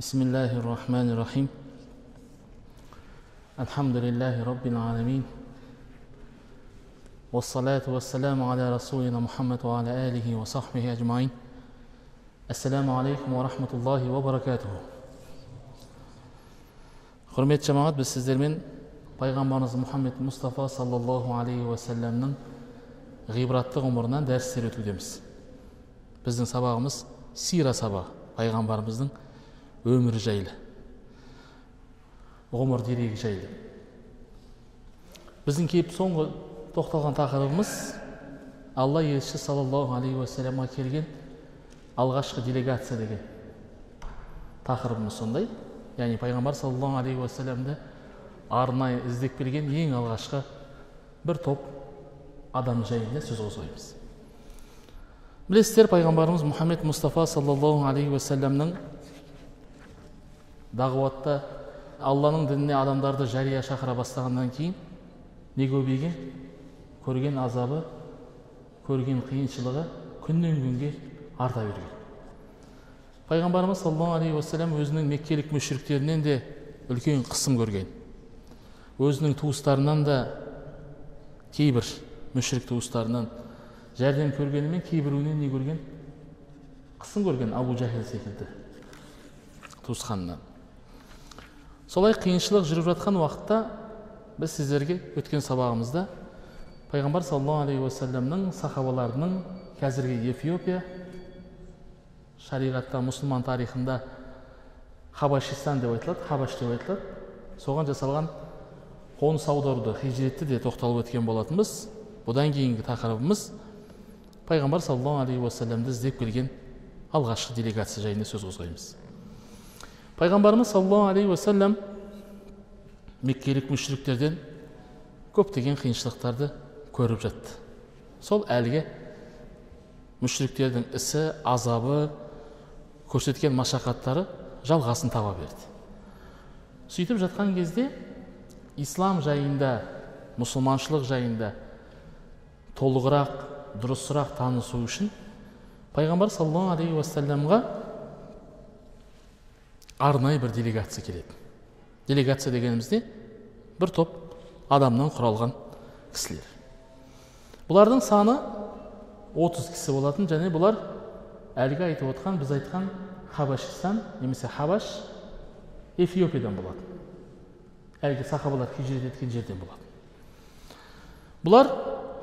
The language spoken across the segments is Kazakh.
بسم الله الرحمن الرحيم الحمد لله رب العالمين والصلاة والسلام على رسولنا محمد وعلى آله وصحبه أجمعين السلام عليكم ورحمة الله وبركاته құрметті жамағат біз сіздермен пайғамбарымыз мұхаммед мұстафа саллаллаху алейхи уассаламның ғибратты ғұмырынан дәрістер өтудеміз біздің сабағымыз сира сабағы пайғамбарымыздың өмірі жайлы. Ғұмыр дерегі жайлы. Біздің келіп соңғы тоқталған тақырыбымыз алла елшісі саллаллаху алейхи уассаламға келген алғашқы делегация деген тақырыбымыз сондай. Яғни пайғамбар саллаллаху алейхи уассаламды арнайы іздеп келген ең алғашқы бір топ адам жайында сөз қозғаймыз білесіздер пайғамбарымыз мұхаммед мұстафа саллаллаху алейхи уассаламның дағуатта алланың дініне адамдарды жария шақыра бастағаннан кейін не көбейген көрген азабы көрген қиыншылығы күннен күнге арта берген. Пайғамбарымыз саллаллаху алейхи уассалам өзінің меккелік мүшіріктерінен де үлкен қысым көрген. Өзінің туыстарынан да кейбір мүшірік туыстарынан жәрдем көргенімен кейбіреуінен не көрген? Қысым көрген абу жахил секілді туысқанынан. Солай қиыншылық жүріп жатқан уақытта біз сіздерге өткен сабағымызда пайғамбар саллаллаху алейхи уассаламның сахабаларының қазіргі эфиопия шариғатта мұсылман тарихында хабашистан деп айтылады хабаш деп айтылады. Соған жасалған қоныс аударуды хижретті де тоқталып өткен болатынбыз. Бұдан кейінгі тақырыбымыз пайғамбар саллаллаху алейхи уассаламды іздеп келген алғашқы делегация жайында сөз қозғаймыз. Пайғамбарымыз саллаллаху алейхи уассалам меккелік мүшіріктерден көптеген қиыншылықтарды көріп жатты сол әлгі мүшіріктердің ісі азабы көрсеткен машақаттары жалғасын таба берді сөйтіп жатқан кезде ислам жайында мұсылманшылық жайында толығырақ дұрысырақ танысу үшін пайғамбар саллаллаху алейхи уассаламға арнайы бір делегация келеді делегация дегеніміз не бір топ адамнан құралған кісілер. Бұлардың саны 30 кісі болатын және бұлар әлгі айтып отқан біз айтқан хабашистан немесе хабаш эфиопиядан болатын. Әлгі сахабалар хижрет еткен жерден болатын. Бұлар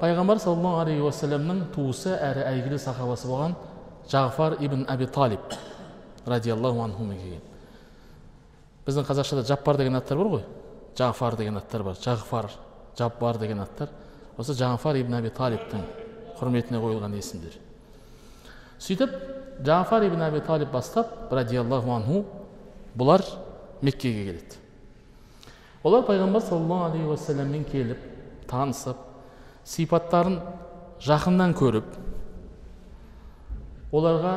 пайғамбар саллаллаху алейхи уассаламның туысы әрі әйгілі сахабасы болған жағфар ибн әби талиб радиаллаху анхумен келген. Біздің қазақшада жаппар деген аттар бар ғой. Жағфар деген аттар бар. Жағфар жаббар деген аттар. Осы жағфар ибн әби талибтің құрметіне қойылған есімдер. Сөйтіп жағфар ибн әби талиб бастап радиаллаху анху бұлар меккеге келеді. Олар пайғамбар саллаллаху алейхи уассаламмен келіп танысып сипаттарын жақыннан көріп оларға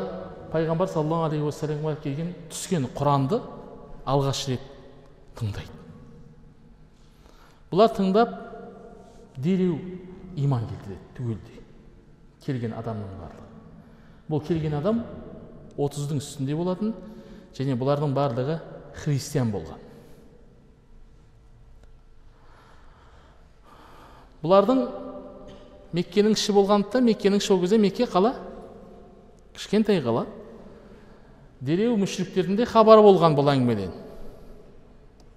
пайғамбар саллаллаху алейхи уассаламға келген түскен құранды алғаш рет тыңдайды бұлар тыңдап дереу иман келтіреді түгелдей. Келген адамның барлығы. Бұл келген адам отыздың үстінде болатын және бұлардың барлығы христиан болған. Бұлардың меккенің іші болғандықтан меккенің іші ол кезде мекке қала кішкентай қала. Дереу мүшіріктердің де хабары болған бұл әңгімеден.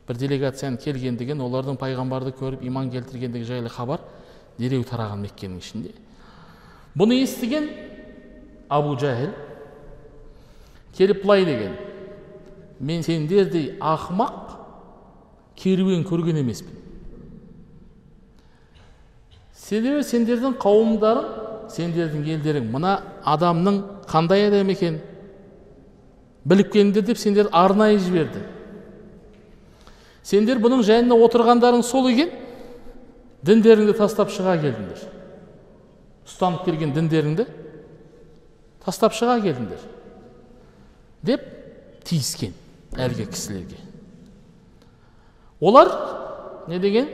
Бір делегацияның келгендігін олардың пайғамбарды көріп иман келтіргендігі жайлы хабар дереу тараған меккенің ішінде. Бұны естіген абу жахил келіп былай деген мен сендердей ақымақ керуен көрген емеспін. Себебі сендердің қауымдарың сендердің елдерің мына адамның қандай адам екенін біліп келіңдер деп сендер арнайы жіберді. Сендер бұның жанында отырғандарың сол екен діндеріңді тастап шыға келдіңдер. Ұстанып келген діндеріңді тастап шыға келдіңдер. Деп тиіскен әлгі кісілерге. Олар не деген?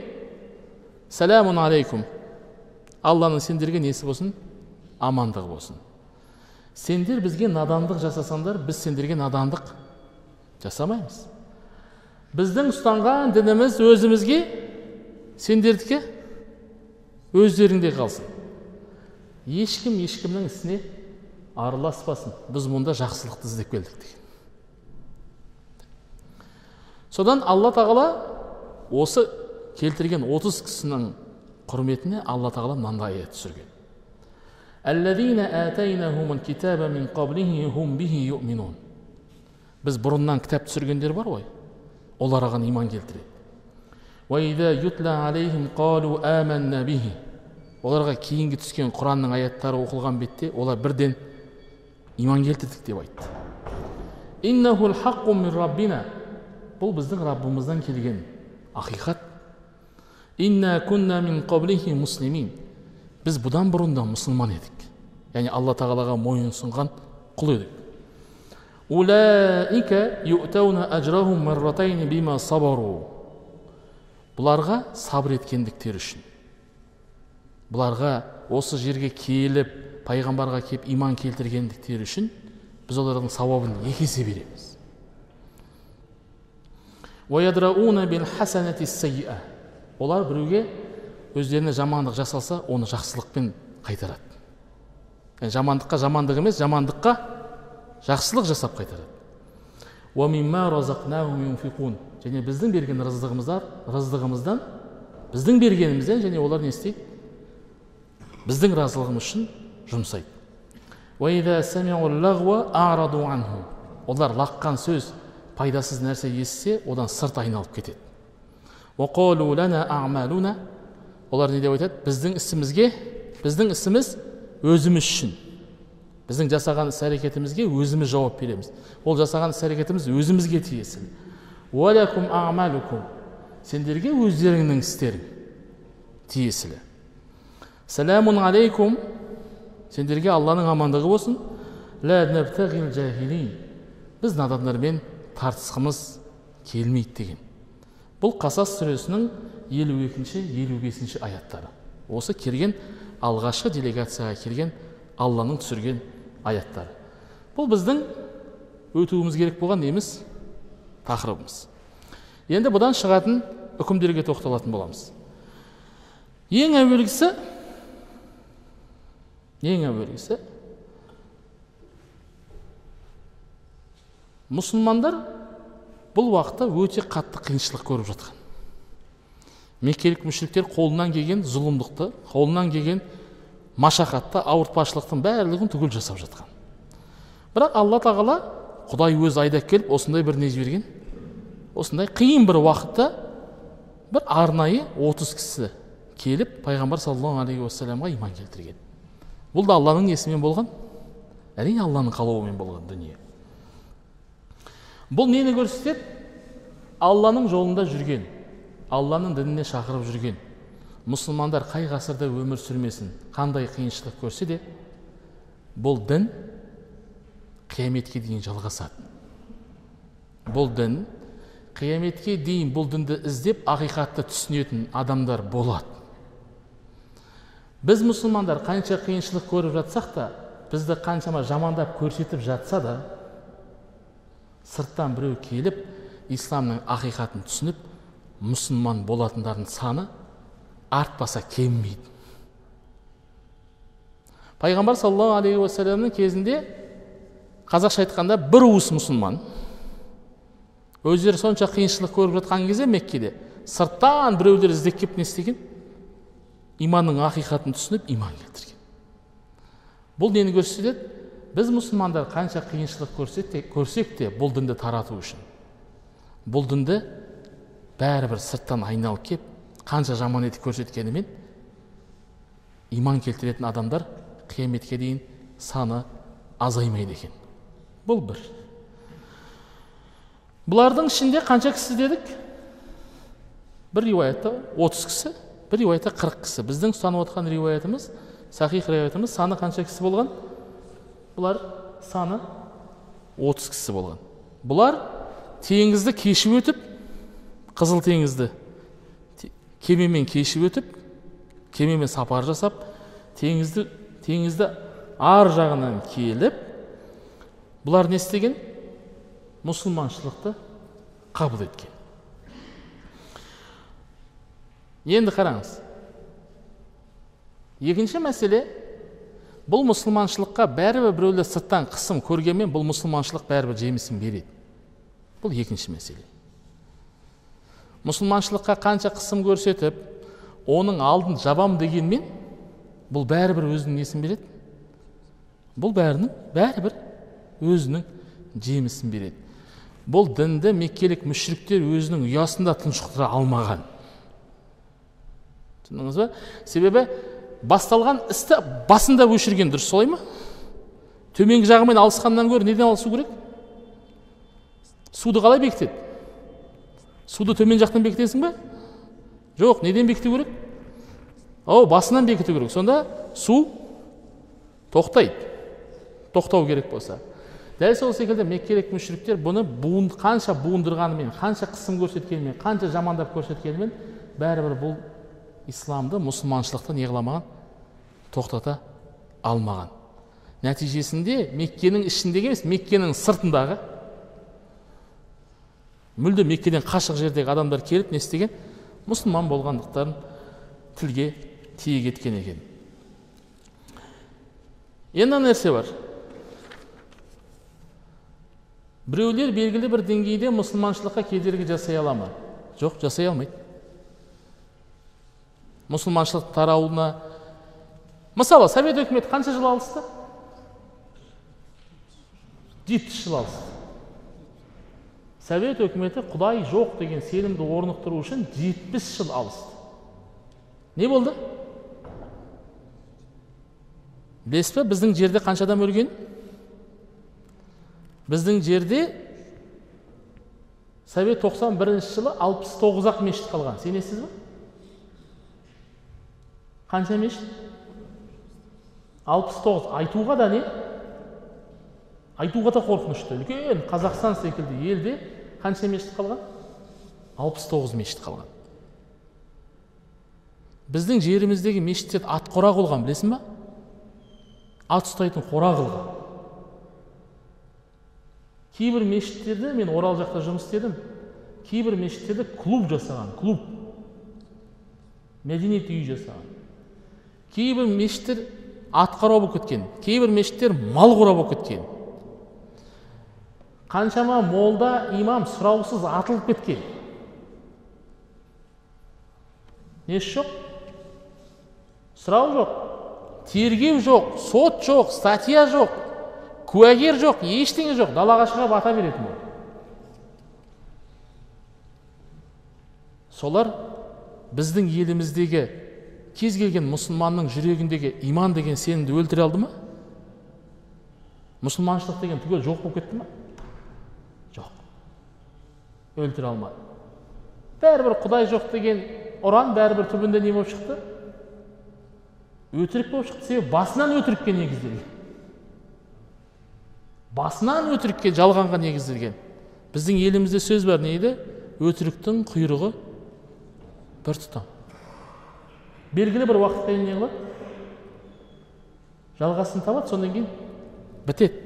Сәләмун алейкум. Алланың сендерге несі болсын? Амандығы болсын. Сендер бізге надандық жасасаңдар біз сендерге надандық жасамаймыз. Біздің ұстанған дініміз өзімізге сендердікі өздеріңде қалсын. Ешкім ешкімнің ісіне араласпасын. Біз мұнда жақсылықты іздеп келдік деген. Содан алла тағала осы келтірген 30 кісінің құрметіне алла тағала мынандай аят түсірген. الذين آتيناهم الكتاب من قبله هم به يؤمنون біз бұрыннан кітап түсіргендер бар ғой олар оған иман келтіреді وإذا يتلى عليهم قالوا آمنا به оларға кейінгі түскен құранның аяттары оқылған бетте олар бірден иман келтірдік деп айтты иннахул хаққу мин раббина бұл біздің раббымыздан келген ақиқат біз бұдан бұрын да мұсылман едік яғни алла тағалаға мойынсұнған құл едік бұларға сабыр еткендіктері үшін бұларға осы жерге келіп пайғамбарға келіп иман келтіргендіктері үшін біз олардың сауабын екі есе береміз олар біреуге өздеріне жамандық жасалса оны жақсылықпен қайтарады. Yani жамандыққа жамандық емес жамандыққа жақсылық жасап қайтарады. Және біздің берген рыздығымыздан рыздығымыздан біздің бергенімізден және олар не істейді? Біздің разылығымыз үшін жұмсайды. Олар лаққан сөз пайдасыз нәрсе естісе одан сырт айналып кетеді. Олар не деп айтады? Біздің ісімізге біздің ісіміз өзіміз үшін. Біздің жасаған іс әрекетімізге өзіміз жауап береміз. Ол жасаған іс әрекетіміз өзімізге тиесілі. Сендерге өздеріңнің істерің тиесілі. Сәләмун алейкум сендерге алланың амандығы болсын. Біз надандармен тартысқымыз келмейді деген. Бұл қасас сүресінің елу екінші елу бесінші аяттары. Осы келген алғашқы делегацияға келген алланың түсірген аяттары. Бұл біздің өтуіміз керек болған неміз тақырыбымыз. Енді бұдан шығатын үкімдерге тоқталатын боламыз. Ең әуелгісі ең әуелгісі мұсылмандар бұл уақытта өте қатты қиыншылық көріп жатқан. Меккелік мүшриктер қолынан келген зұлымдықты қолынан келген машақатты ауыртпашылықтың барлығын түгел жасап жатқан. Бірақ алла тағала құдай өзі айдап келіп осындай бір не жіберген осындай қиын бір уақытта бір арнайы отыз кісі келіп пайғамбар саллаллаху алейхи уассаламға иман келтірген. Бұл да алланың несімен болған әрине алланың қалауымен болған дүние. Бұл нені көрсетеді? Алланың жолында жүрген алланың дініне шақырып жүрген мұсылмандар қай ғасырда өмір сүрмесін қандай қиыншылық көрсе де бұл дін қияметке дейін жалғасады. Бұл дін қияметке дейін бұл дінді іздеп ақиқатты түсінетін адамдар болады. Біз мұсылмандар қанша қиыншылық көріп жатсақ та бізді қаншама жамандап көрсетіп жатса да сырттан біреу келіп исламның ақиқатын түсініп мұсылман болатындардың саны артпаса кеммейді. Пайғамбар саллаллаху алейхи уассаламның кезінде қазақша айтқанда бір уыс мұсылман. Өздері сонша қиыншылық көріп жатқан кезде меккеде сырттан біреулер іздеп келіп не істеген? Иманның ақиқатын түсініп иман келтірген. Бұл нені көрсетеді? Біз мұсылмандар қанша қиыншылық көрсек те, көрсек те бұл дінді тарату үшін. Бұл дінді бәрібір сырттан айналып кеп қанша жаман етіп көрсеткенімен иман келтіретін адамдар қияметке дейін саны азаймайды екен. Бұл бір. Бұлардың ішінде қанша кісі дедік? Бір риуаятта отыз кісі бір риуаятта қырық кісі. Біздің ұстанып отқан риуаятымыз сахих риуаятымыз саны қанша кісі болған? Бұлар саны 30 кісі болған. Бұлар теңізді кешіп өтіп қызыл теңізді кемемен кешіп өтіп кемемен сапар жасап теңізді теңізді ар жағынан келіп бұлар не істеген? Мұсылманшылықты қабыл еткен. Енді қараңыз. Екінші мәселе бұл мұсылманшылыққа бәрібір біреулер сырттан қысым көргенмен бұл мұсылманшылық бәрібір жемісін береді. Бұл екінші мәселе. Мұсылманшылыққа қанша қысым көрсетіп оның алдын жабам дегенмен бұл бәрібір өзінің несін береді? Бұл бәрінің бәрібір өзінің жемісін береді. Бұл дінді меккелік мүшриктер өзінің ұясында тұншықтыра алмаған. Түсіндіңіз ба? Себебі басталған істі басында өшірген дұрыс солай ма? Төменгі жағымен алысқаннан гөрі неден алысу керек? Суды қалай бекітеді? Суды төмен жақтан бекітесің ба жоқ неден бекіту керек? О басынан бекіту керек. Сонда су тоқтайды. Тоқтау керек болса. Дәл сол секілді меккелік мүшриктер бұны буын, қанша буындырғанымен қанша қысым көрсеткенімен қанша жамандап көрсеткенімен бәрібір бұл исламды мұсылманшылықты не қыламаған тоқтата алмаған. Нәтижесінде меккенің ішіндегі емес меккенің сыртындағы мүлде меккеден қашық жердегі адамдар келіп не істеген? Мұсылман болғандықтарын тілге тиек еткен екен. Енді нәрсе бар. Біреулер белгілі бір деңгейде мұсылманшылыққа кедергі жасай ала ма? Жоқ жасай алмайды. Мұсылманшылық тарауына мысалы совет өкіметі қанша жыл алысты? Жетпіс жыл алысты. Совет өкіметі құдай жоқ деген сенімді орнықтыру үшін жетпіс жыл алысты не болды білесіз ба біздің жерде қанша адам өлген біздің жерде совет 91 жылы 69 ақ мешіт қалған сенесіз ба қанша мешіт 69 айтуға да не айтуға да қорқынышты үлкен қазақстан секілді елде қанша мешіт қалған? 69 мешіт қалған. Біздің жеріміздегі мешіттерді ат қора қылған білесің ба? Ат ұстайтын қора қылған. Кейбір мешіттерде мен орал жақта жұмыс істедім. Кейбір мешіттерде клуб жасаған клуб. Мәдениет үйі жасаған. Кейбір мешіттер ат қора болып кеткен. Кейбір мешіттер мал қора болып кеткен. Қаншама молда имам сұраусыз атылып кеткен несі жоқ сұрау жоқ тергеу жоқ сот жоқ статья жоқ куәгер жоқ ештеңе жоқ далаға шығып ата беретін ол солар біздің еліміздегі кез келген мұсылманның жүрегіндегі иман деген сенімді өлтіре алды ма мұсылманшылық деген түгел жоқ болып кетті ма өлтіре алмады бәрібір құдай жоқ деген ұран бәрібір түбінде не болып шықты? Өтірік болып шықты. Себебі басынан өтірікке негізделген. Басынан өтірікке жалғанға негізделген. Біздің елімізде сөз бар не дейді? Өтіріктің құйрығы бір тұтам. Белгілі бір уақытқа дейін не қылады? Жалғасын табады содан кейін бітеді.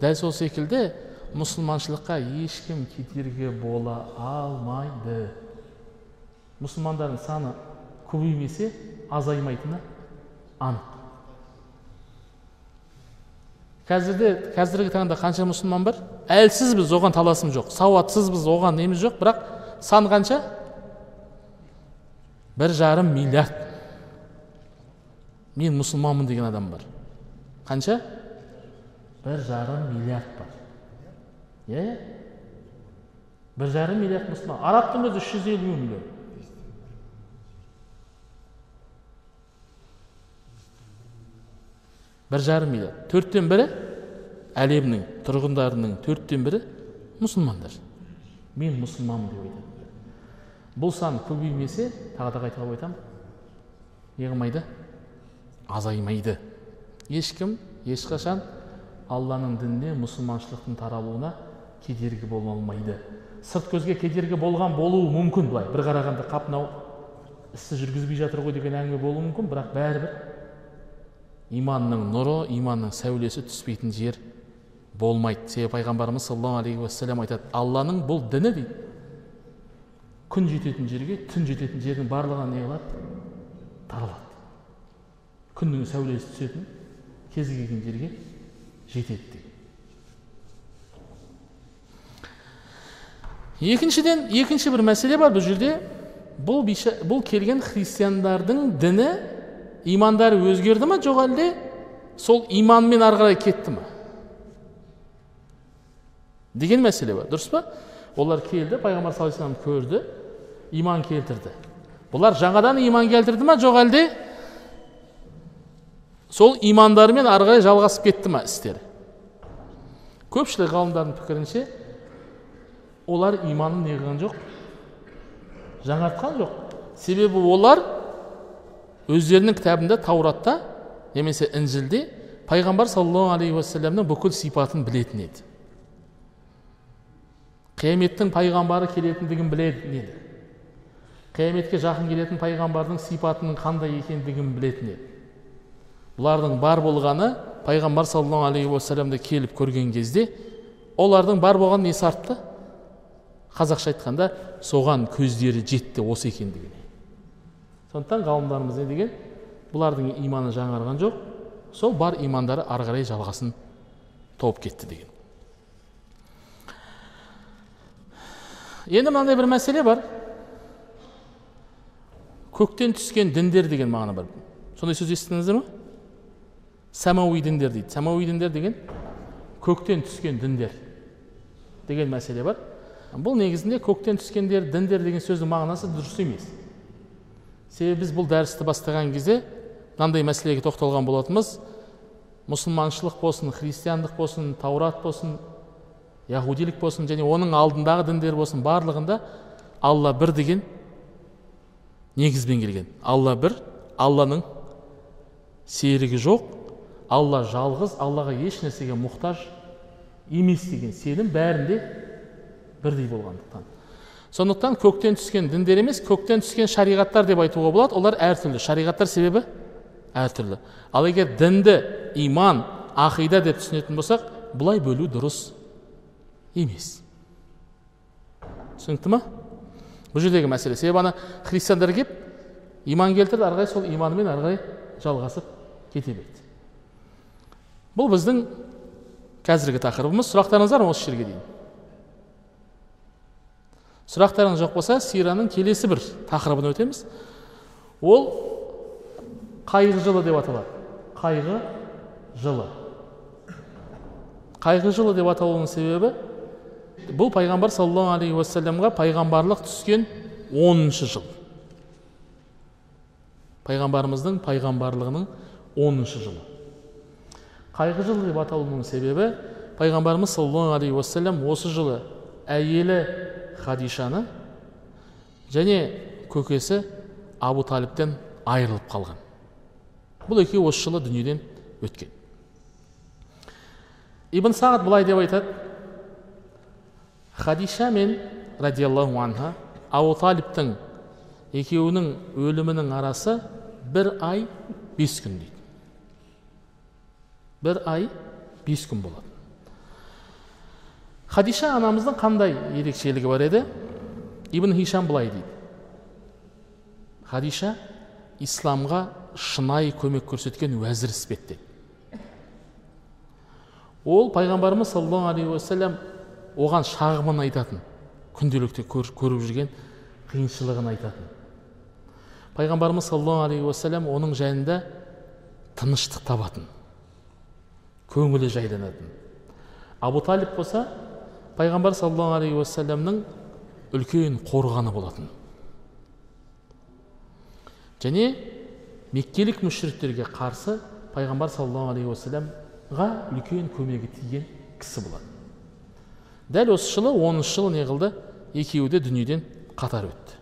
Дәл сол секілді мұсылманшылыққа ешкім кедергі бола алмайды мұсылмандардың саны көбеймесе азаймайтыны анық қазірде қазіргі таңда қанша мұсылман бар әлсізбіз оған таласым жоқ сауатсызбыз оған неміз жоқ бірақ сан қанша бір жарым миллиард мен мұсылманмын деген адам бар қанша бір жарым миллиард бар иә иә бір жарым миллиард мұсылман арабтың өзі үш жүз елу миллион бір жарым миллиард төрттен бірі әлемнің тұрғындарының төрттен бірі мұсылмандар мен мұсылманмын деп айтады бұл сан көбеймесе тағы да қайталап айтамын не қылмайды азаймайды ешкім ешқашан алланың дініне мұсылманшылықтың таралуына кедергі бола алмайды. Сырт көзге кедергі болған болуы мүмкін былай. Бір қарағанда қап мынау істі жүргізбей жатыр ғой деген әңгіме болуы мүмкін бірақ бәрібір иманның нұры иманның сәулесі түспейтін жер болмайды. Себебі пайғамбарымыз саллаллаху алейхи уассалам айтады алланың бұл діні дейді. Күн жететін жерге түн жететін жердің барлығына не қылады? Таралады. Күннің сәулесі түсетін кез келген жерге жетеді дейді. Екіншіден екінші бір мәселе бар бұл жерде. Бұл, биша, бұл келген христиандардың діні имандары өзгерді ма? Жоқ әлде. Сол иманмен ары қарай кетті ма? Деген мәселе бар. Дұрыс па? Олар келді пайғамбар саллаллаху алейhi көрді иман келтірді. Бұлар жаңадан иман келтірді ма? Жоқ әлде. Сол имандарымен ары қарай жалғасып кетті ма істері? Көпшілік ғалымдардың пікірінше олар иманын не қылған жоқ жаңартқан жоқ себебі олар өздерінің кітабында тауратта немесе інжілде пайғамбар саллаллаху алейхи уассаламның бүкіл сипатын білетін еді қияметтің пайғамбары келетіндігін білетін еді қияметке жақын келетін пайғамбардың сипатының қандай екендігін білетін еді бұлардың бар болғаны пайғамбар саллаллаху алейхи уассаламды келіп көрген кезде олардың бар болған несі артты қазақша айтқанда соған көздері жетті осы екендігіне сондықтан ғалымдарымыз не деген? Бұлардың иманы жаңарған жоқ сол бар имандары ары қарай жалғасын тауып кетті деген. Енді мынандай бір мәселе бар. Көктен түскен діндер деген мағына бар. Сондай сөз естідіңіздер ма самауи діндер дейді. Самауи діндер деген көктен түскен діндер деген мәселе бар. Бұл негізінде көктен түскендер діндер деген сөздің мағынасы дұрыс емес. Себебі біз бұл дәрісті бастаған кезде мынандай мәселеге тоқталған болатынбыз. Мұсылманшылық болсын христиандық болсын таурат болсын яхудилік болсын және оның алдындағы діндер болсын барлығында алла бір деген негізбен келген. Алла бір алланың серігі жоқ. Алла жалғыз аллаға еш нәрсеге мұқтаж емес деген сенім бәрінде бірдей болғандықтан. Сондықтан көктен түскен діндер емес көктен түскен шариғаттар деп айтуға болады. Олар әртүрлі шариғаттар себебі әртүрлі ал егер дінді иман ақида деп түсінетін болсақ бұлай бөлу дұрыс емес. Түсінікті ма? Бұл жердегі мәселе. Себебі ана христиандар келіп иман келтірді ары сол иманымен ары қарай жалғасып кете берді. Бұл біздің қазіргі тақырыбымыз. Сұрақтарыңыз бар ма осы жерге дейін? Сұрақтарыңыз жоқ болса сираның келесі бір тақырыбына өтеміз. Ол қайғы жылы деп аталады. Қайғы жылы. Қайғы жылы деп аталуының себебі бұл пайғамбар саллаллаху алейхи уассаламға пайғамбарлық түскен оныншы жыл. Пайғамбарымыздың пайғамбарлығының оныншы жылы. Қайғы жылы деп аталуының себебі пайғамбарымыз саллаллаху алейхи уассалам осы жылы әйелі хадишаны және көкесі абу талиптен айырылып қалған. Бұл екеуі осы жылы дүниеден өткен. Ибн сағат былай деп айтады. Хадиша мен радиаллаху анха абу талиптің екеуінің өлімінің арасы бір ай бес күн дейді. Бір ай бес күн болады. Хадиша анамыздың қандай ерекшелігі бар еді? Ибн хишам былай дейді. Хадиша исламға шынайы көмек көрсеткен уәзір іспетті ол пайғамбарымыз саллаллаху алейхи уассалам оған шағымын айтатын күнделікті көріп жүрген қиыншылығын айтатын. Пайғамбарымыз саллаллаху алейхи уассалам оның жайында тыныштық табатын көңілі жайланатын. Абу талиб болса пайғамбар саллаллаху алейхи уассаламның үлкен қорғаны болатын және меккелік мүшіріктерге қарсы пайғамбар саллаллаху алейхи уассаламға үлкен көмегі тиген кісі болады дәл осы жылы оныншы жылы не қылды екеуі де дүниеден қатар өтті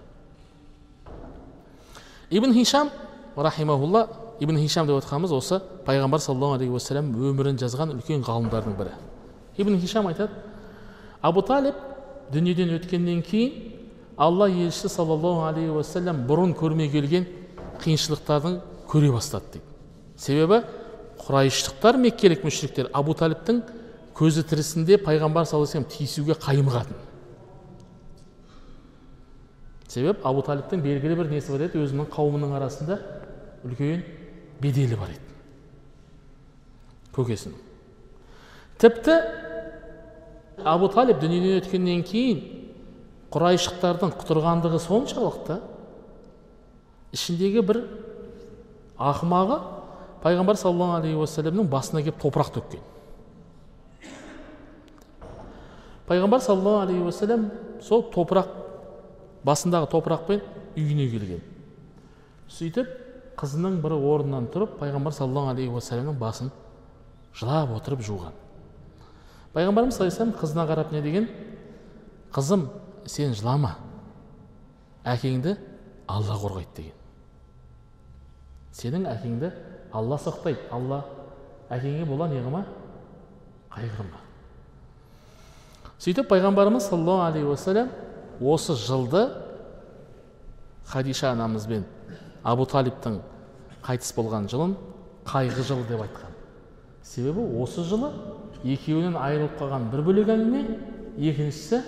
ибн хишам рахимахулла ибн хишам деп отырғанымыз осы пайғамбар саллаллаху алейхи уассалам өмірін жазған үлкен ғалымдардың бірі ибн хишам айтады абу талиб дүниеден өткеннен кейін алла елшісі саллаллаху алейхи уассалам бұрын көрмей келген қиыншылықтардың көре бастады дейді себебі құрайыштықтар меккелік мүшриктер абу талиптің көзі тірісінде пайғамбар саллаллаху алейhi тиісуге қаймығатын себеп абу талиптің белгілі бір несі бар еді өзінің қауымының арасында үлкен беделі бар еді көкесінің тіпті абу талиб дүниеден өткеннен кейін құрайшықтардың құтырғандығы соншалықты ішіндегі бір ақымағы пайғамбар саллаллаху алейхи уассаламның басына келіп топырақ төккен. Пайғамбар саллаллаху алейхи уассалам сол топырақ басындағы топырақпен үйіне келген. Сөйтіп қызының бір орнынан тұрып пайғамбар саллаллаху алейхи уассаламның басын жылап отырып жуған. Пайғамбарымыз саллаллаху алейhi қызына қарап не деген? Қызым сен жылама. Әкеңді алла қорғайды деген. Сенің әкеңді алла сақтайды. Алла әкеңе бола не қылма қайғырма. Сөйтіп пайғамбарымыз саллаллаху алейхи уассалам осы жылды хадиша анамызбен абу талиптің қайтыс болған жылын қайғы жылы деп айтқан. Себебі осы жылы екеуінен айырылып қалған бір бөлек әңгіме екіншісі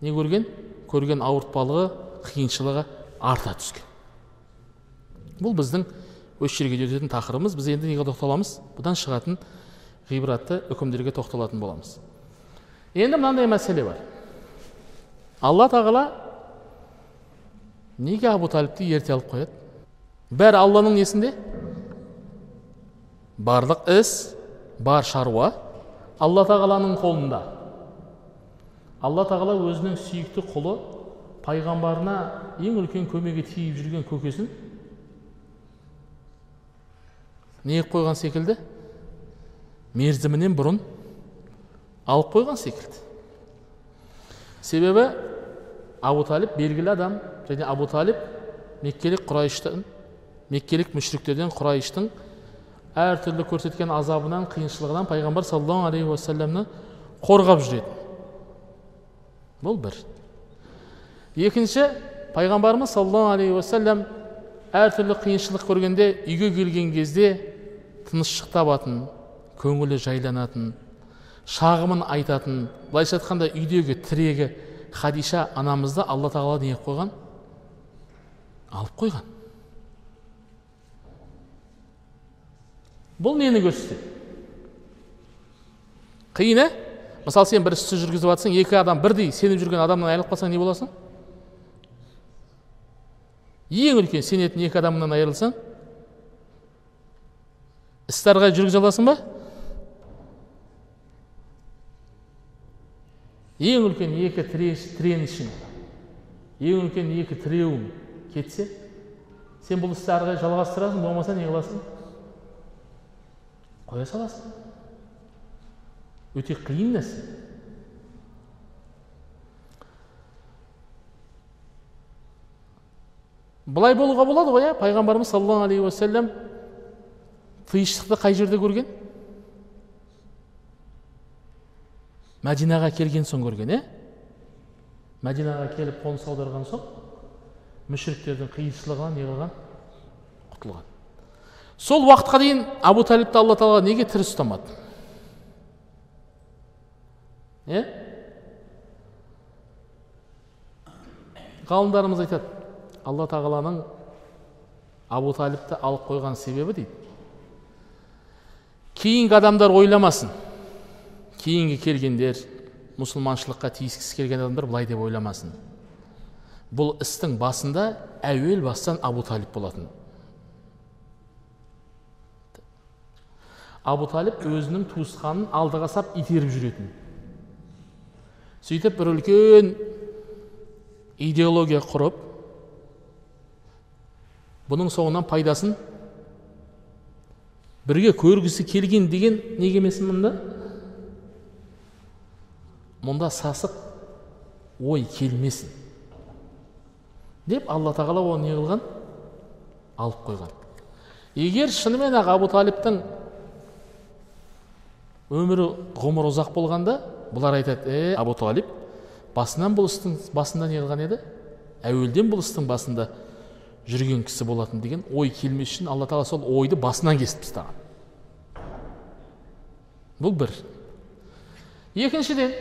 не көрген? Көрген ауыртпалығы қиыншылығы арта түскен. Бұл біздің осы жерге өтетін тақырыбымыз. Біз енді неге тоқталамыз бұдан шығатын ғибратты үкімдерге тоқталатын боламыз. Енді мынандай мәселе бар. Алла тағала неге абу талипті ерте алып қояды? Бәрі алланың несінде? Барлық іс бар шаруа алла тағаланың қолында. Алла тағала өзінің сүйікті құлы пайғамбарына ең үлкен көмегі тиіп жүрген көкесін не қойған секілді? Мерзімінен бұрын алып қойған секілді. Себебі абу талиб белгілі адам және абу талиб меккелік құрайыштың меккелік мүшриктерден құрайыштың әртүрлі көрсеткен азабынан қиыншылығынан пайғамбар саллаллаху алейхи уассаламны қорғап жүретін бұл бір екінші пайғамбарымыз саллаллаху алейхи уассалам әртүрлі қиыншылық көргенде үйге келген кезде тыныштық табатын көңілі жайланатын шағымын айтатын былайша айтқанда үйдегі тірегі хадиша анамызды алла тағала не қойған алып қойған бұл нені көрсетеді? Қиын ә? Мысалы сен бір істі жүргізіп жатсаң екі адам бірдей сеніп жүрген адамнан айырылып қалсаң не боласың? Ең үлкен сенетін екі адамнан айырылсаң істі ары қарай жүргізе аласың ба? Ең үлкен екі тренішің ең үлкен екі тіреуің кетсе сен бұл істі ары қарай жалғастырасың болмаса не қыласың? Қоя саласың өте қиын нәрсе былай болуға болады ғой иә? Пайғамбарымыз саллаллаху алейхи уассалам тыйыштықты қай жерде көрген? Мәдинаға келген соң көрген иә? Мәдинаға келіп қоныс аударған соң мүшіріктердің қиыншылығынан не қылған құтылған. Сол уақытқа дейін абу талибті алла тағала неге тірі ұстамады? Иә ғалымдарымыз айтады алла тағаланың абу талибті алып қойған себебі дейді. Кейінгі адамдар ойламасын. Кейінгі келгендер мұсылманшылыққа тиіскісі келген адамдар былай деп ойламасын. Бұл істің басында әуел бастан абу талиб болатын. Абу талиб өзінің туысқанын алдыға сап итеріп жүретін сөйтіп бір үлкен идеология құрып бұның соңынан пайдасын бірге көргісі келген деген неге емесін мұнда мұнда сасық ой келмесін деп алла тағала оны не қылған алып қойған егер шынымен ақ абу талиптің өмірі ғұмыры ұзақ болғанда бұлар айтады е абу талиб басынан бұл істің басында не қылған еді? Әуелден бұл істің басында жүрген кісі болатын деген ой келмес үшін алла тағала сол ойды басынан кесіп тастаған бұл бір. Екіншіден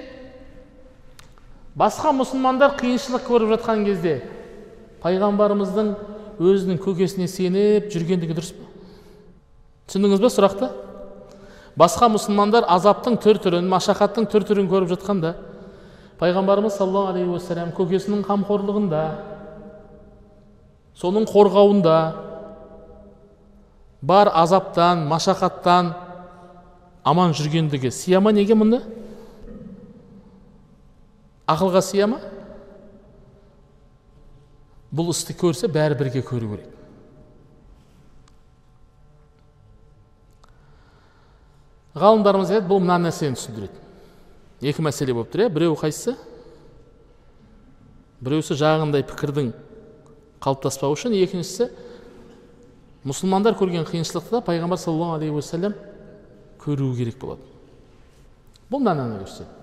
басқа мұсылмандар қиыншылық көріп жатқан кезде пайғамбарымыздың өзінің көкесіне сеніп жүргендігі дұрыс па? Түсіндіңіз ба сұрақты? Басқа мұсылмандар азаптың түр түрін машақаттың түр түрін көріп жатқанда пайғамбарымыз саллаллаху алейхи уассалам көкесінің қамқорлығында соның қорғауында бар азаптан машақаттан аман жүргендігі сия ма неге мұны ақылға сия ма бұл істі көрсе бәрі бірге көру керек. Ғалымдарымыз айтады бұл мына нәрсені түсіндіреді екі мәселе болып тұр иә. Біреуі қайсысы? Біреусі жаңағындай пікірдің қалыптаспауы үшін. Екіншісі мұсылмандар көрген қиыншылықты да пайғамбар саллаллаху алейхи уассалам көруі керек болады бұл мынаны көрсетеді.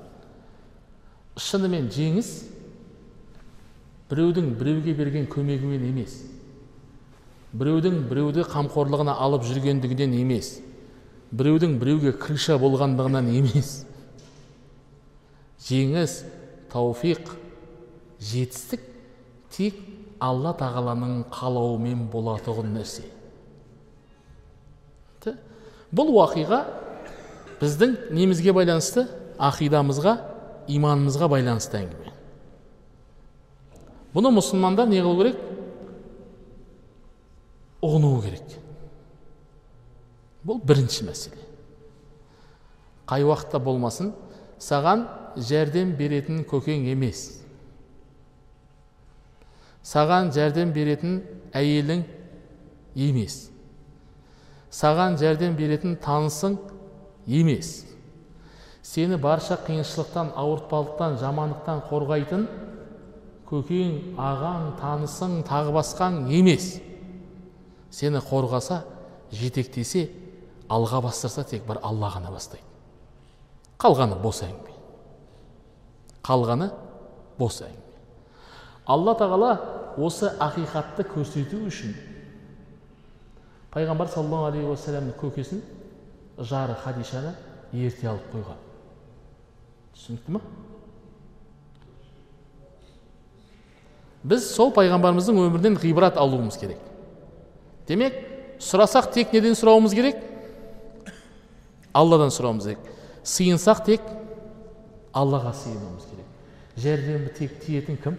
Шынымен жеңіс біреудің біреуге берген көмегімен емес біреудің біреуді қамқорлығына алып жүргендігінен емес біреудің біреуге крыша болғандығынан емес. Жеңіс тауфиқ жетістік тек алла тағаланың қалауымен болатұғын нәрсе. Бұл уақиға біздің немізге байланысты ақидамызға иманымызға байланысты әңгіме. Бұны мұсылмандар не қылу керек? Ұғынуы керек. Бұл бірінші мәселе. Қай уақытта болмасын саған жәрдем беретін көкең емес. Саған жәрдем беретін әйелің емес. Саған жәрдем беретін танысың емес. Сені барша қиыншылықтан ауыртпалықтан жамандықтан қорғайтын көкең ағаң танысың тағы басқаң емес. Сені қорғаса жетектесе алға бастырса тек бір алла ғана бастайды. Қалғаны бос әңгіме. Қалғаны бос әңгіме. Алла тағала осы ақиқатты көрсету үшін пайғамбар саллаллаху алейхи уассаламның көкесін жары хадишаны ерте алып қойған. Түсінікті ма біз сол пайғамбарымыздың өмірінен ғибрат алуымыз керек. Демек сұрасақ тек неден сұрауымыз керек? Алладан сұрауымыз керек сиынсақ тек аллаға сиынуымыз керек жәрдемі тек тиетін кім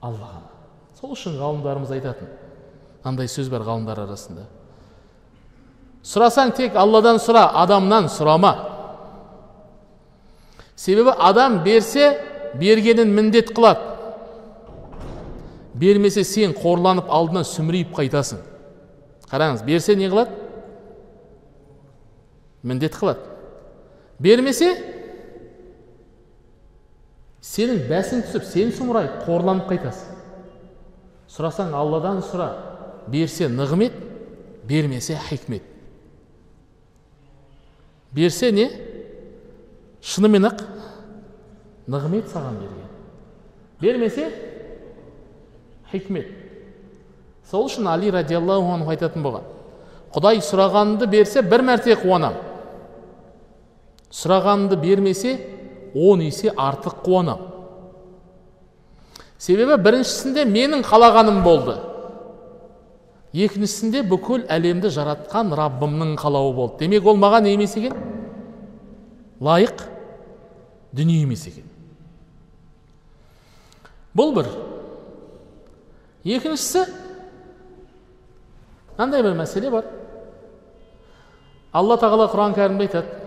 алла ғана сол үшін ғалымдарымыз айтатын мынандай сөз бар ғалымдар арасында сұрасаң тек алладан сұра адамнан сұрама себебі адам берсе бергенін міндет қылады бермесе сен қорланып алдынан сүмірейіп қайтасың қараңыз берсе не қылады міндет қылады. Бермесе сенің бәсің түсіп сен сұмырайып қорланып қайтасың. Сұрасаң алладан сұра берсе нығмет бермесе хикмет. Берсе не? Шынымен ақ нығмет саған берген. Бермесе хикмет. Сол үшін али радиаллаху анху айтатын болған. Құдай сұрағанды берсе бір мәрте қуанам. Сұрағанды бермесе он есе артық қуанам себебі біріншісінде менің қалағаным болды. Екіншісінде бүкіл әлемді жаратқан раббымның қалауы болды. Демек ол маған не емес екен? Лайық дүние емес екен. Бұл бір. Екіншісі мынандай бір мәселе бар. Алла тағала құран кәрімде айтады.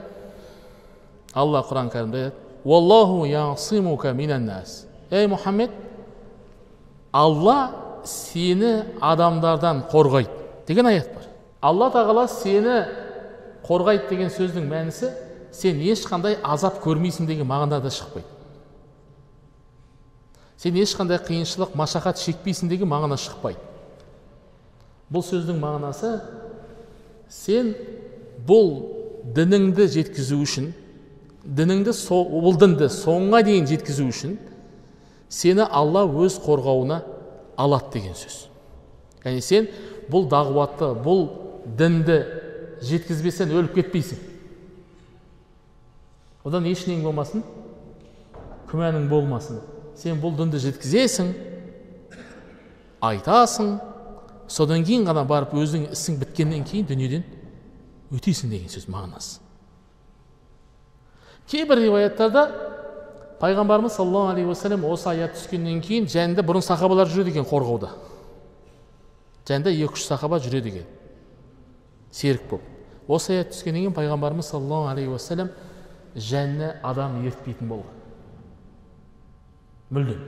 Алла құран кәрімде айтады ей мұхаммед алла сені адамдардан қорғайды деген аят бар алла тағала сені қорғайды деген сөздің мәнісі сен ешқандай азап көрмейсің деген мағынада шықпайды сен ешқандай қиыншылық машақат шекпейсің деген мағына шықпайды бұл сөздің мағынасы сен бұл дініңді жеткізу үшін дініңді бұл дінді соңға дейін жеткізу үшін сені алла өз қорғауына алады деген сөз. Яғни сен бұл дағуатты бұл дінді жеткізбесең өліп кетпейсің. Одан ешнең болмасын күмәнің болмасын. Сен бұл дінді жеткізесің айтасың содан кейін ғана барып өзің ісің біткеннен кейін дүниеден өтесің деген сөз мағынасы. Кейбір риуаяттарда пайғамбарымыз саллаллаху алейхи уассалам осы аят түскеннен кейін жанында бұрын сахабалар жүреді екен қорғауда жанында екі үш сахаба жүреді екен серік болып осы аят түскеннен кейін пайғамбарымыз саллаллаху алейхи уассалам жанына адам ертпейтін болған мүлдем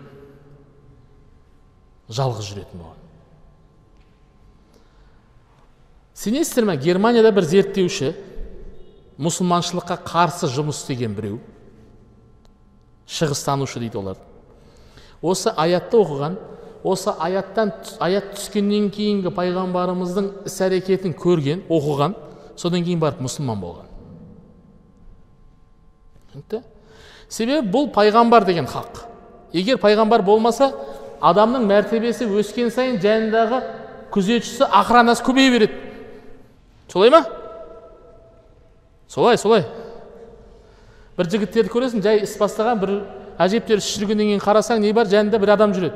жалғыз жүретін болған сенесіздер ма германияда бір зерттеуші мұсылманшылыққа қарсы жұмыс істеген біреу. Шығыстанушы дейді олар. Осы аятты оқыған осы аяттан аят түскеннен кейінгі пайғамбарымыздың іс әрекетін көрген оқыған содан кейін барып мұсылман болған. Түсінікті? Себебі бұл пайғамбар деген хақ. Егер пайғамбар болмаса адамның мәртебесі өскен сайын жанындағы күзетшісі охранасы көбейе береді. Солай ма? Солай солай. Бір жігіттерді көресің жай іс бастаған бір әжептәуір іс жүргеннен кейін қарасаң не бар? Жанында бір адам жүреді.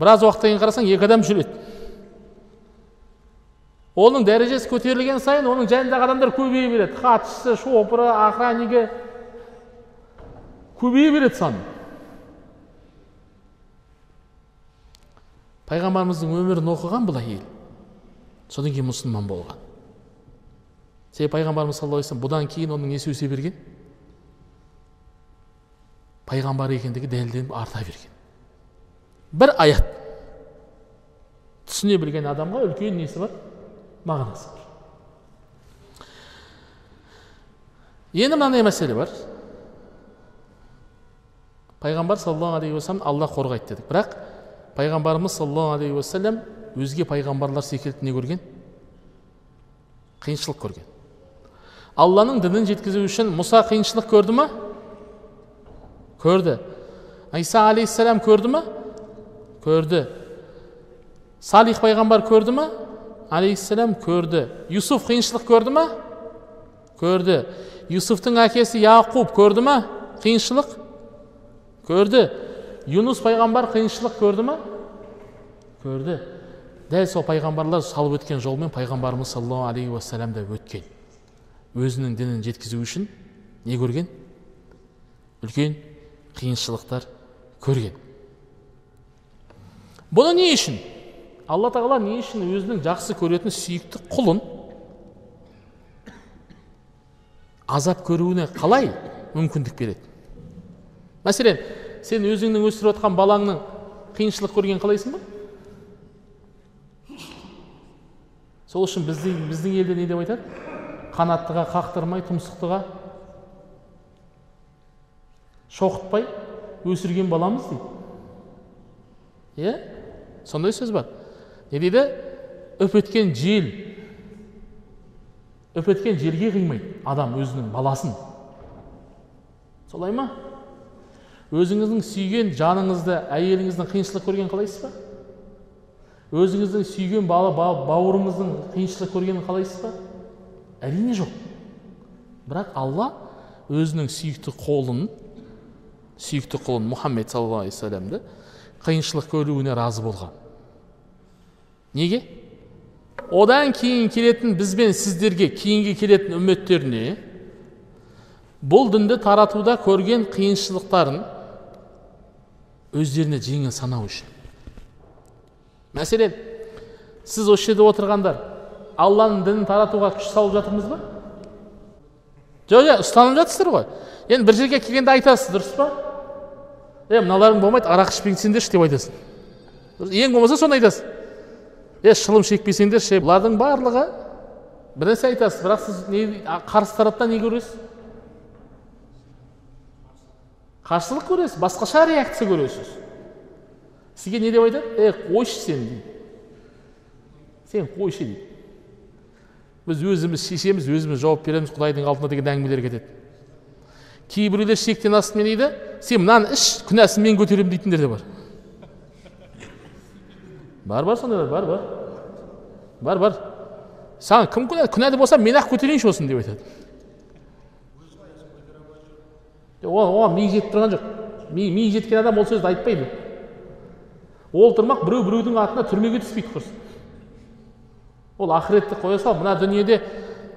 Біраз уақыттан кейін қарасаң екі адам жүреді. Оның дәрежесі көтерілген сайын оның жанындағы адамдар көбейе береді. Хатшысы шопыры охраннигі көбейе береді саны. Пайғамбарымыздың өмірін оқыған бұл әйел содан кейін мұсылман болған. Себебі пайғамбарымыз саллаллаху алейхи бұдан кейін оның несі өсе берген? Пайғамбар екендігі дәлелденіп арта берген. Бір аят. Түсіне білген адамға үлкен несі бар? Мағынасы бар. Енді мынандай мәселе бар. Пайғамбар саллаллаху алейхи уассалам алла қорғайды дедік. Бірақ пайғамбарымыз саллаллаху алейхи уассалам өзге пайғамбарлар секілді не көрген қиыншылық көрген. Алланың дінін жеткізу үшін мұса қиыншылық көрді ма? Көрді. Иса алейхисалам көрді ма? Көрді. Салих пайғамбар көрді ма? Алейхисалам көрді. Юсуф қиыншылық көрді ма? Көрді. Юсуфтың әкесі яқуб көрді ма? Қиыншылық? Көрді. Юнус пайғамбар қиыншылық көрді ма? Көрді. Дәл сол пайғамбарлар салып өткен жолмен пайғамбарымыз саллаллаху алейхи уассалам да өткен. Өзінің дінін жеткізу үшін не көрген? Үлкен қиыншылықтар көрген. Бұны не үшін? Алла тағала не үшін өзінің жақсы көретін сүйікті құлын азап көруіне қалай мүмкіндік береді? Мәселен сен өзіңнің өсіріп отқан балаңның қиыншылық көрген қалайсың ба? Сол үшін біздің, біздің елде не деп айтады? Қанаттыға қақтырмай тұмсықтыға шоқытпай өсірген баламыз дейді. Иә? Сондай сөз бар. Не дейді? Үп еткен жел. Үп еткен желге қимайды адам өзінің баласын. Солай ма? Өзіңіздің сүйген жаныңызды әйеліңіздің қиыншылық көрген қалайсыз ба? Өзіңіздің сүйген бала бауырыңыздың қиыншылық көргенін қалайсыз ба? Әрине жоқ. Бірақ алла өзінің сүйікті қолын сүйікті құлын мұхаммед саллаллаху алейхи вассаламды қиыншылық көруіне разы болған. Неге? Одан кейін келетін біз бен сіздерге кейінгі келетін үмметтеріне бұл дінді таратуда көрген қиыншылықтарын өздеріне жеңіл санау үшін. Мәселен сіз осы жерде отырғандар алланың дінін таратуға күш салып жатырмыз ба? Жоқ жоқ ұстанып жатырсыздар ғой. Енді бір жерге келгенде айтасыз дұрыс па? Е мыналарың болмайды арақ ішпеңсеңдерші деп айтасың. Ең болмаса соны айтасың. Е шылым шекпесеңдерші бұлардың барлығы. Бір нәрсе айтасыз бірақ сіз не қарсы тараптан не көресіз? Қарсылық көресіз басқаша реакция көресіз. Сізге не деп айтады? Е қойшы сен дейді сен қойшы дейді біз өзіміз шешеміз өзіміз жауап береміз құдайдың алдында деген әңгімелер кетеді кейбіреулер шектен асып не дейді сен мынаны іш күнәсін мен көтеремін дейтіндер де бар. Бар бар сондайлар бар бар. Бар бар. Саған кім күнә күнәлі болса мен ақ көтерейінші осыны деп айтады. Оған миы жетіп тұрған жоқ. Ми миы жеткен адам ол сөзді айтпайды. Ол тұрмақ біреу біреудің атына түрмеге түспейді құрсын ол ақыретті қоя сал мына дүниеде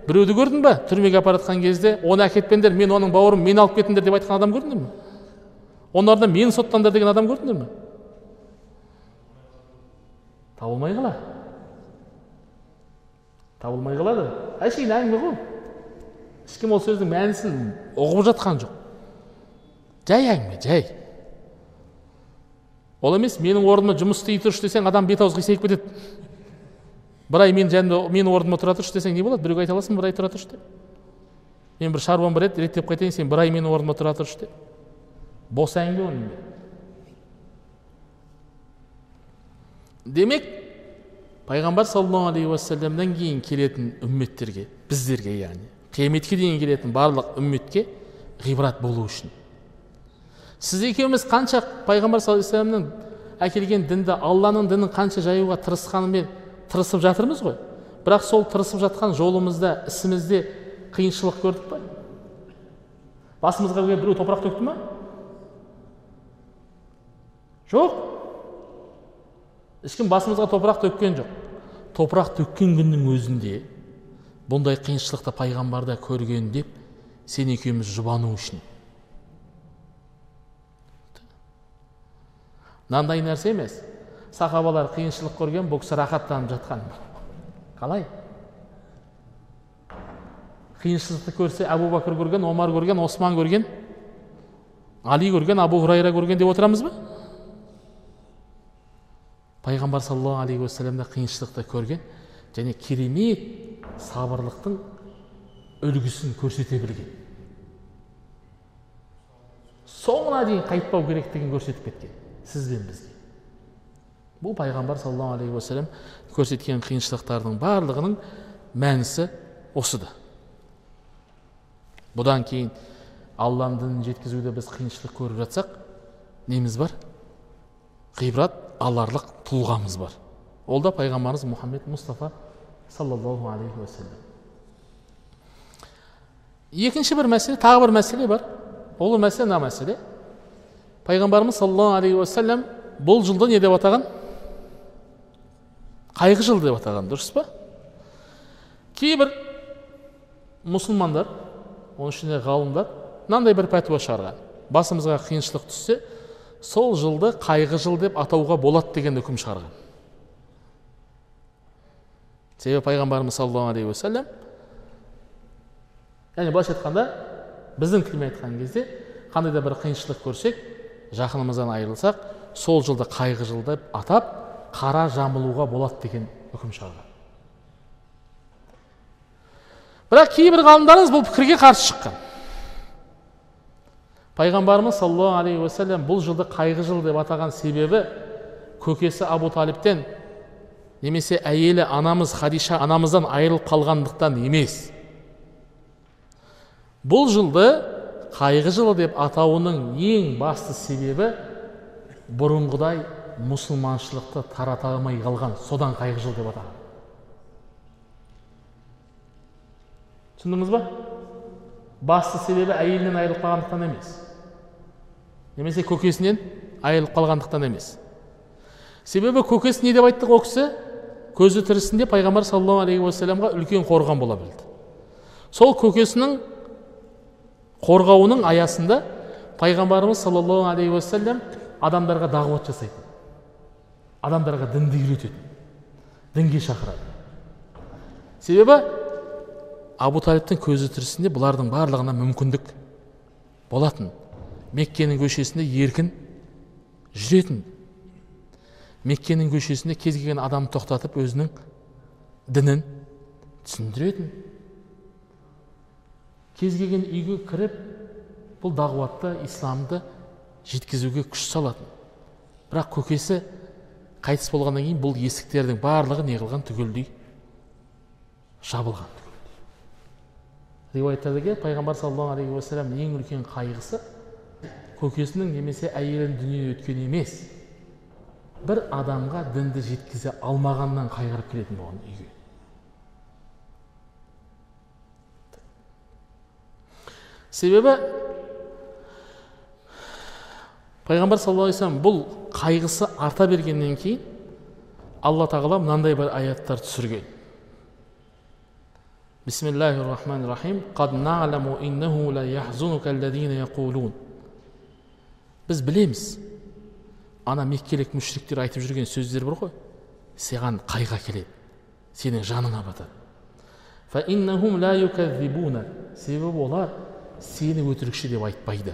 біреуді көрдің ба? Түрмеге апарып жатқан кезде оны әкетпеңдер мен оның бауырым мені алып кетіңдер деп айтқан адам көрдіңдер ме олардан мені соттаңдар деген адам көрдіңдер ме табылмай қалады табылмай қалады. Әшейін әңгіме ғой ешкім ол сөздің мәнісін ұғып жатқан жоқ. Жай әңгіме жай. Ол емес менің орныма жұмыс істей тұршы десең адам бет аузы қисайып кетеді. Бір ай мен жанымда менің орныма тұра тұршы десең не болады? Біреуге айта аласың бір ай тұра тұршы деп. Мен бір шаруам бар еді реттеп қайтайын сен бір ай менің орныма тұра тұршы деп. Бос әңгіме оның демек пайғамбар саллаллаху алейхи уассаламнан кейін келетін үмметтерге біздерге яғни қияметке дейін келетін барлық үмметке ғибрат болу үшін. Сіз екеуміз қанша пайғамбар саллаллаху алейхи әкелген дінді алланың дінін қанша жаюға тырысқанымен тырысып жатырмыз ғой. Бірақ сол тырысып жатқан жолымызда ісімізде қиыншылық көрдік па басымызға біреу топырақ төкті ма жоқ. Ешкім басымызға топырақ төккен жоқ. Топырақ төккен күннің өзінде бұндай қиыншылықты пайғамбарда көрген деп сен екеуміз жұбану үшін. Мынандай нәрсе емес. Сахабалар қиыншылық көрген бұл кісі рахаттанып жатқан қалай қиыншылықты көрсе әбу бәкір көрген омар көрген осман көрген али көрген абу хурайра көрген деп отырамыз ба пайғамбар саллаллаху алейхи уассалам да қиыншылықты көрген және керемет сабырлықтың үлгісін көрсете білген соңына дейін қайтпау керектігін көрсетіп кеткен сіз бен бізге бұл пайғамбар саллаллаху алейхи уассалам көрсеткен қиыншылықтардың барлығының мәнісі осыда бұдан кейін алланың дінін жеткізуде біз қиыншылық көріп жатсақ неміз бар ғибрат аларлық тұлғамыз бар ол да пайғамбарымыз мұхаммед мұстафа саллаллаху алейхи уассалам екінші бір мәселе тағы бір мәселе бар ол мәселе мына мәселе пайғамбарымыз саллаллаху алейхи уассалам бұл жылды не деп атаған қайғы жылы деп атаған дұрыс па? Кейбір мұсылмандар оның ішінде ғалымдар мынандай бір пәтуа шығарған. Басымызға қиыншылық түссе сол жылды қайғы жыл деп атауға болады деген үкім шығарған. Себебі пайғамбарымыз саллаллаху алейхи уассалам яғни былайша айтқанда біздің тілмен айтқан кезде қандай да бір қиыншылық көрсек жақынымыздан айырылсақ сол жылды қайғы жыл деп атап қара жамылуға болады деген үкім шығарған бірақ кейбір ғалымдарымыз бұл пікірге қарсы шыққан. Пайғамбарымыз саллаллаху алейхи уассалам бұл жылды қайғы жыл деп атаған себебі көкесі абу талиптен немесе әйелі анамыз хадиша анамыздан айырылып қалғандықтан емес. Бұл жылды қайғы жылы деп атауының ең басты себебі бұрынғыдай мұсылманшылықты тарата алмай қалған содан қайғы жыл деп атаған. Түсіндіңіз ба? Басты себебі әйелінен айырылып қалғандықтан емес. Немесе көкесінен айырылып қалғандықтан емес. Себебі көкесі не деп айтты ол кісі? Көзі тірісінде пайғамбар саллаллаху алейхи уассаламға үлкен қорған бола білді. Сол көкесінің қорғауының аясында пайғамбарымыз саллаллаху алейхи уассалам адамдарға дағуат жасайтын. Адамдарға дінді үйрететін дінге шақырады. Себебі абу талиптің көзі тірісінде бұлардың барлығына мүмкіндік болатын. Меккенің көшесінде еркін жүретін. Меккенің көшесінде кез келген адам тоқтатып өзінің дінін түсіндіретін. Кез келген үйге кіріп бұл дағуатты исламды жеткізуге күш салатын. Бірақ көкесі қайтыс болғаннан кейін бұл есіктердің барлығы не қылған түгелдей жабылған риуаяттарда келеді пайғамбар саллаллаху алейхи уассалам ең үлкен қайғысы көкесінің немесе әйелінің дүниеден өткен емес бір адамға дінді жеткізе алмағаннан қайғырып келетін болған үйге. Себебі пайғамбар саллаллаху алейхи вассалам бұл қайғысы арта бергеннен кейін алла тағала мынандай бір аяттар түсірген. Бисмиллахи рахмани рахим біз білеміз ана меккелік мүшриктер айтып жүрген сөздер бар ғой саған қайғы келеді сенің жаныңа батады себебі олар сені өтірікші деп айтпайды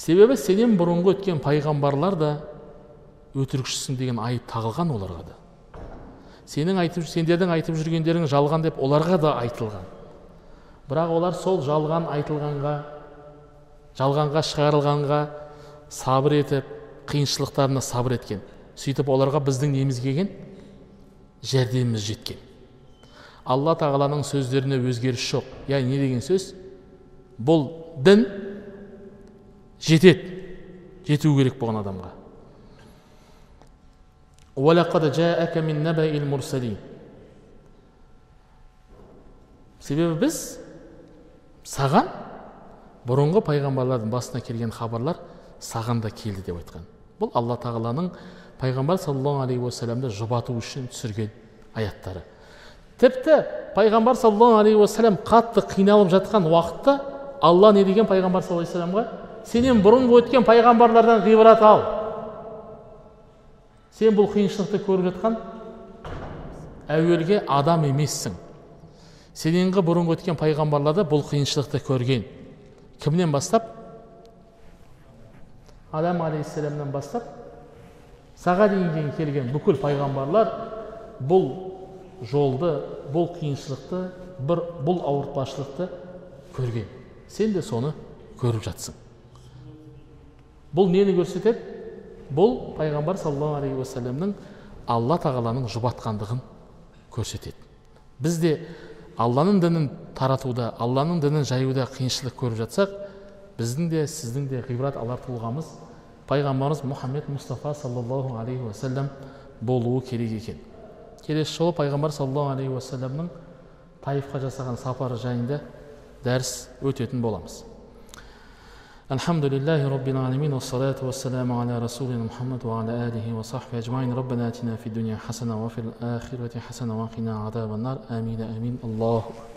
себебі сенен бұрынғы өткен пайғамбарлар да өтірікшісің деген айып тағылған оларға да. Сенің айтып сендердің айтып жүргендерің жалған деп оларға да айтылған. Бірақ олар сол жалған айтылғанға жалғанға шығарылғанға сабыр етіп қиыншылықтарына сабыр еткен сөйтіп оларға біздің неміз келген жәрдеміміз жеткен. Алла тағаланың сөздеріне өзгеріс жоқ. Яғни не деген сөз? Бұл дін жетеді. Жету керек болған адамға. Себебі біз саған бұрынғы пайғамбарлардың басына келген хабарлар саған да келді деп айтқан. Бұл алла тағаланың пайғамбар саллаллаху алейхи уассаламды жұбату үшін түсірген аяттары. Тіпті пайғамбар саллаллаху алейхи уассалам қатты қиналып жатқан уақытта алла не деген пайғамбар саллаллаху алейхи сенен бұрынғы өткен пайғамбарлардан ғибрат ал. Сен бұл қиыншылықты көріп жатқан әуелге адам емессің. Сененгі бұрынғы өткен пайғамбарлар да бұл қиыншылықты көрген. Кімнен бастап? Адам алейхисаламнан бастап. Саған дейін келген бүкіл пайғамбарлар бұл жолды бұл қиыншылықты бір бұл ауыртпашылықты көрген. Сен де соны көріп жатсың. Бұл нені көрсетеді? Бұл пайғамбар саллаллаху алейхи уассаламның алла тағаланың жұбатқандығын көрсетеді. Біз де алланың дінін таратуда алланың дінін жаюда қиыншылық көріп жатсақ біздің де сіздің де ғибрат алар тұлғамыз пайғамбарымыз мұхаммед мұстафа саллаллаху алейхи уассалам болуы керек екен. Келесі жолы пайғамбар саллаллаху алейхи уассаламның таифқа жасаған сапары жайында дәріс өтетін боламыз. الحمد لله رب العالمين والصلاة والسلام على رسولنا محمد وعلى آله وصحبه أجمعين. ربنا آتنا في الدنيا حسنة وفي الآخرة حسنة وقنا عذاب النار. آمين آمين. الله أكبر.